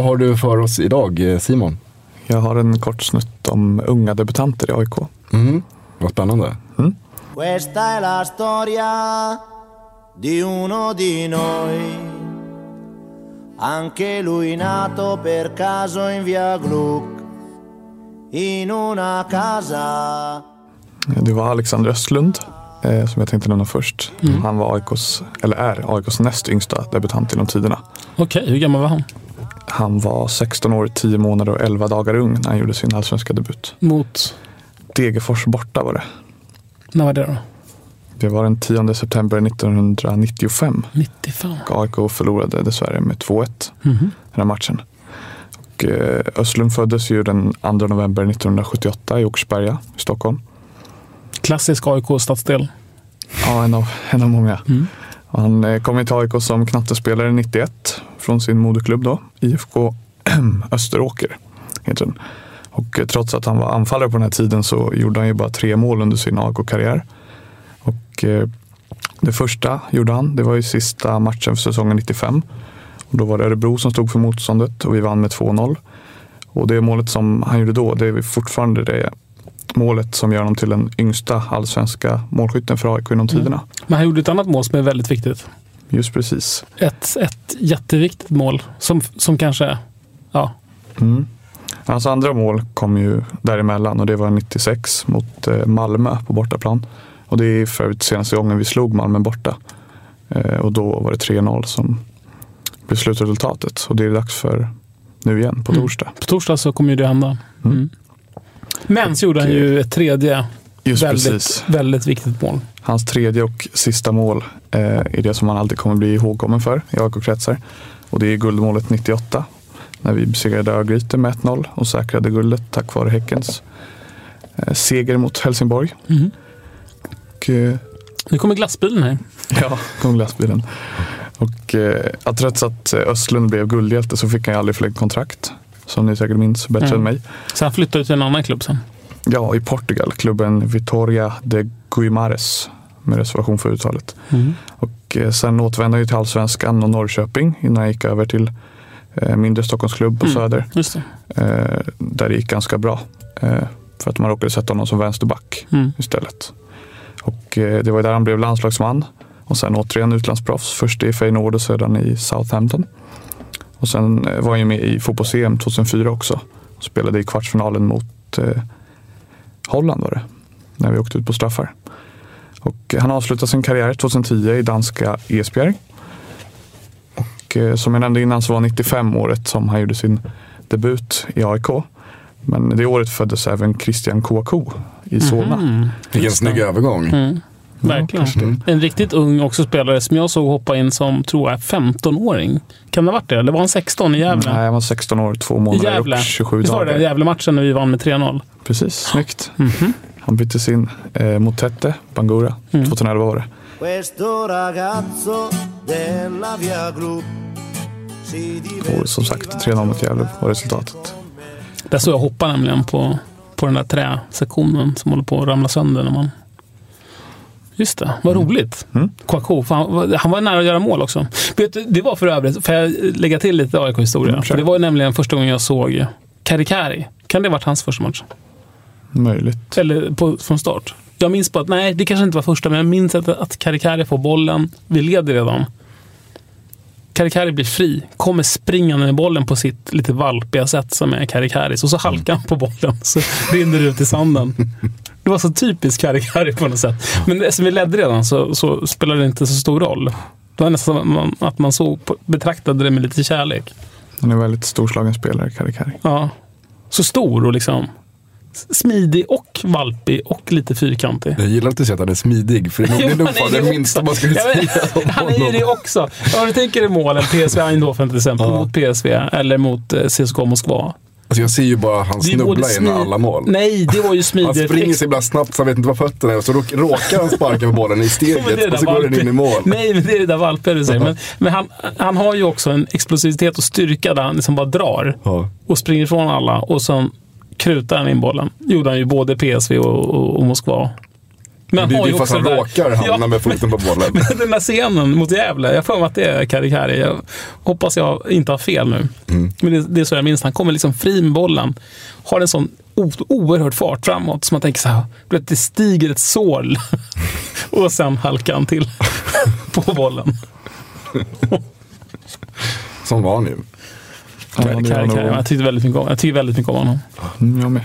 Vad har du för oss idag eh, Simon? Jag har en kort snutt om unga debutanter i AIK. Mm. Vad spännande. Questa è la storia di uno di noi. Anche lui nato per caso in via Gluck. In una casa Det var Alexander Östlund eh, som jag tänkte nämna först. Han var AIKs, eller är AIKs näst yngsta debutant genom tiderna. Okej, hur gammal var han? Han var 16 år, 10 månader och 11 dagar ung när han gjorde sin allsvenska debut. Mot, Degerfors borta var det. när var det då? Det var den 10 september 1995. 95? Och AIK förlorade dessvärre med 2-1 Mhm. den här matchen. Och, eh, Östlund föddes ju den 2 november 1978 i Åkersberga i Stockholm. Klassisk AIK-stadsdel. Ja, en av, en av många. Mm. Han eh, kom till AIK som knattespelare 91 från sin moderklubb då, IFK Österåker. Heter den. Och eh, trots att han var anfallare på den här tiden så gjorde han ju bara tre mål under sin AIK-karriär. Och eh, det första gjorde han, det var ju sista matchen för säsongen 95. Och då var det Örebro som stod för motståndet och vi vann med 2-0. Och det målet som han gjorde då, det är fortfarande det målet som gör honom till den yngsta allsvenska målskytten för AIK genom tiderna. Men han gjorde ett annat mål som är väldigt viktigt. Just precis. Ett, ett jätteviktigt mål som, som kanske, ja, Mm. Hans andra mål kom ju däremellan och det var 96 mot eh, Malmö på bortaplan. Och det är för senaste gången vi slog Malmö borta. Eh, och då var det 3-0 som blev slutresultatet. Och det är dags för nu igen på Mm. torsdag. på torsdag så kommer ju det hända. Mm. Mm. Men så gjorde han ju ett tredje Just väldigt, precis. väldigt viktigt mål. Hans tredje och sista mål eh, är det som han alltid kommer bli ihågkommen för i AIK-kretsar. Och det är guldmålet 98 när vi besegrade Örgryte med 1-0 och säkrade guldet tack vare Häckens eh, seger mot Helsingborg. Mhm. Och, eh, Nu kommer glassbilen här. ja, kom glassbilen. Och eh, att trots att Östlund blev guldhjälte så fick han aldrig förlängt kontrakt. Som ni säkert minns bättre Mm. än mig. Så han flyttade till en annan klubb sen. Ja, i Portugal. Klubben Vitória de Guimares. Med reservation för uttalet. Och eh, sen återvände ju till Allsvenskan och Norrköping innan han gick över till eh, mindre Stockholmsklubb på Mm. Söder. Just det. Eh, där det gick ganska bra. För att man råkade sätta honom som vänsterback Mm. istället. Och det var där han blev landslagsman. Och sen återigen utlandsproffs. Först i Feyenoord och sedan i Southampton. Och sen eh, var han ju med i fotbolls-EM 2004 också. Och spelade i kvartsfinalen mot eh, Holland var det. När vi åkte ut på straffar. Och han avslutade sin karriär 2010 i danska Esbjerg. Och eh, som jag nämnde innan så var 95 året som han gjorde sin debut i AIK. Men det året föddes även Christian Kouakou i Solna. Mm. Vilken snygg övergång. Mm. Verkligen. det. En riktigt ung också spelare som jag såg hoppa in som, tror jag, 15-åring. Kan det ha varit det? Eller var han 16 i Gävle? Nej, han var 16 år, två månader Gävle. och 27 Visst var det dagar. Gävle-matchen när vi vann med 3-0? Precis, snyggt. Mhm. Han byttes in eh, mot Tette, Bangura. Mm. 2011 var det. Och som sagt, 3-0 mot Gävle var resultatet. Där såg jag hoppa nämligen på, på den där träsektionen som håller på att ramla sönder när man... Just det, vad roligt. Mm. Kouakou, fan, han var nära att göra mål också. Du, det var för övrigt, får jag lägga till lite AIK-historia? Mm, det var ju nämligen första gången jag såg Kari Kari. Kan det ha varit hans första match? Möjligt. Eller på, från start? Jag minns på att, nej det kanske inte var första, men jag minns att, att Karikari får bollen. Vi leder redan. Karikari blir fri, kommer springande med bollen på sitt lite valpiga sätt som är Karikaris och så halkar han på bollen så rinner det ut i sanden. Det var så typiskt Karikari på något sätt. Men eftersom vi ledde redan så, så spelade det inte så stor roll. Det var nästan att man, att man såg, betraktade det med lite kärlek. Han är en väldigt storslagen spelare, Karikari. Ja. Så stor och liksom smidig och valpig och lite fyrkantig. Jag gillar att du säger att han är smidig, för det är nog- fan det minsta man skulle säga om Han är ju det också. Om du tänker i målen, PSV Eindhoven till exempel, Ja. mot PSV eller mot eh, CSKA Moskva. Alltså jag ser ju bara han snubbla in alla mål. Nej, det var ju Han smidigt. springer så ibland snabbt så han vet inte var fötterna är så råk- råkar han sparka på bollen i steget och så går den in i mål. Nej, men det är det där valpiga du säger. Men, men han, han har ju också en explosivitet och styrka där han liksom bara drar Ja. och springer ifrån alla och sen krutar han in bollen. gjorde han ju både PSV och, och, och Moskva. Men Det är ju fast också han där- råkar hamna Ja, med foten på bollen. Men den där scenen mot Gävle, jag får mig att det är Karikari. Jag hoppas jag inte har fel nu. Mm. Men det, det är så jag minns. Han kommer liksom fri med bollen. Har en sån o- oerhörd fart framåt. Så man tänker så här, vet, det stiger ett sål. och sen halkar han till på bollen. Som var han ju. Ja, Karikari, nog- jag, tyckte väldigt mycket om, jag tycker väldigt mycket om honom. Mm, jag med.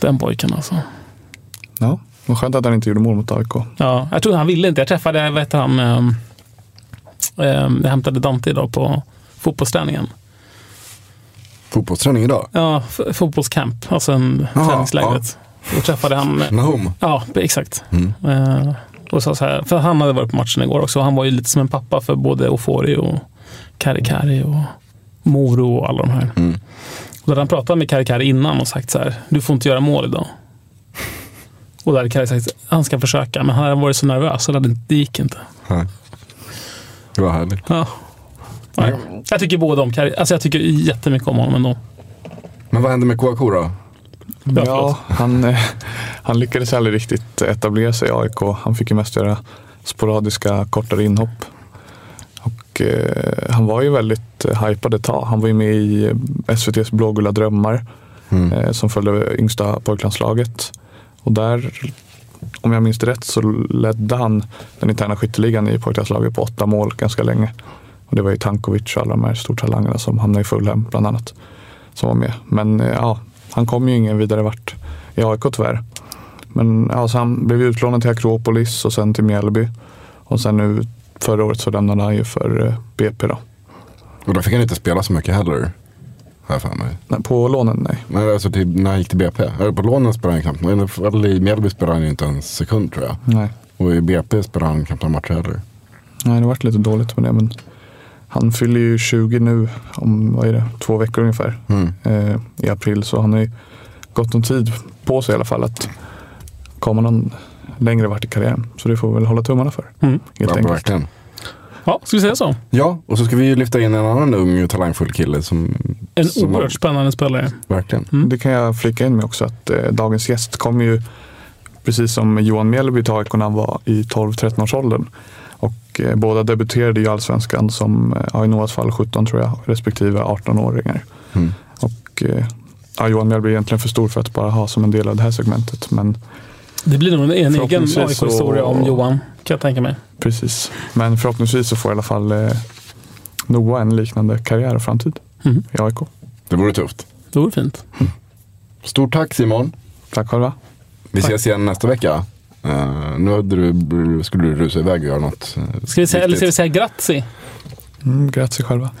Den pojken alltså. Ja, vad skönt att han inte gjorde mål mot AIK. Ja, jag tror han ville inte. Jag träffade, vad heter han, um, jag hämtade Dante idag på fotbollsträningen. Fotbollsträning idag. Ja, fotbollscamp, alltså en Jaha, träningslägret. Då träffade han, Nahum. ja exakt. Mm. Eh, och sa så här, för han hade varit på matchen igår också. Han var ju lite som en pappa för både Ofori och Karikari och Moro och alla de här. Mm. Och då hade han pratat med Karikari innan och sagt så här, du får inte göra mål idag. Och då hade Kari sagt, han ska försöka, men han hade varit så nervös så det, gick inte. Nej. Det var härligt. Ja. Ja. Jag tycker båda om Kari, alltså jag tycker jättemycket om honom ändå. Men vad hände med Kouakou då? Ja, Ja, han, eh, han lyckades aldrig riktigt etablera sig i AIK. Han fick ju mest göra sporadiska kortare inhopp. Och eh, han var ju väldigt eh, hypad ett tag. Han var ju med i eh, SVTs Blågula drömmar Mm. eh, som följde yngsta pojklandslaget. Och där, om jag minns rätt, så ledde han den interna skytteligan i pojklandslaget på åtta mål ganska länge. Och det var ju Tankovic och alla de här stortalangerna som hamnade i Fulham bland annat. Som var med. Men eh, ja, han kom ju ingen vidare vart i AIK tyvärr. Men alltså, så han blev utlånad till Akropolis och sen till Mjällby. Och sen nu förra året så lämnade han ju för eh, BP då. Och då fick han inte spela så mycket heller. Har jag för mig. Nej, På lånen, nej. Men alltså till, när han gick till BP. Eller på lånen spelade han knappt. Men i Mjällby spelade han inte en sekund tror jag. Nej, Och i BP spelade han knappt några matcher heller. nej det varit lite dåligt med det. Men han fyller ju 20 nu om vad är det, två veckor ungefär Mm. eh, i april. Så han har ju gott om tid på sig i alla fall att komma någon längre vart i karriären. Så det får vi väl hålla tummarna för. Mm. Helt Ja, enkelt. verkligen. Ja, ska vi säga så? Ja, och så ska vi ju lyfta in en annan ung och talangfull kille som... En som oerhört spännande spelare. Verkligen. Mm. Det kan jag flika in med också att eh, dagens gäst kom ju precis som Johan Mjällby till AIK när han var i 12-13 års åldern. Och eh, båda debuterade i Allsvenskan som, eh, ja, i Noahs fall 17 tror jag, respektive 18-åringar. Mm. Och eh, ja, Johan Mjällby är egentligen för stor för att bara ha som en del av det här segmentet. Men Det blir nog en, en egen AIK-historia så- om Johan, kan jag tänka mig. precis. Men förhoppningsvis så får i alla fall eh, Noah en liknande karriär och framtid Mm. i AIK. Det vore tufft. Det vore fint. Stort tack Simon. Tack själva. Vi Tack. ses igen nästa vecka. Eh, nu hade du, skulle du rusa iväg och göra något. eh, Ska vi säga, eller ska vi viktigt. säga grattis? Mm, grattis själva.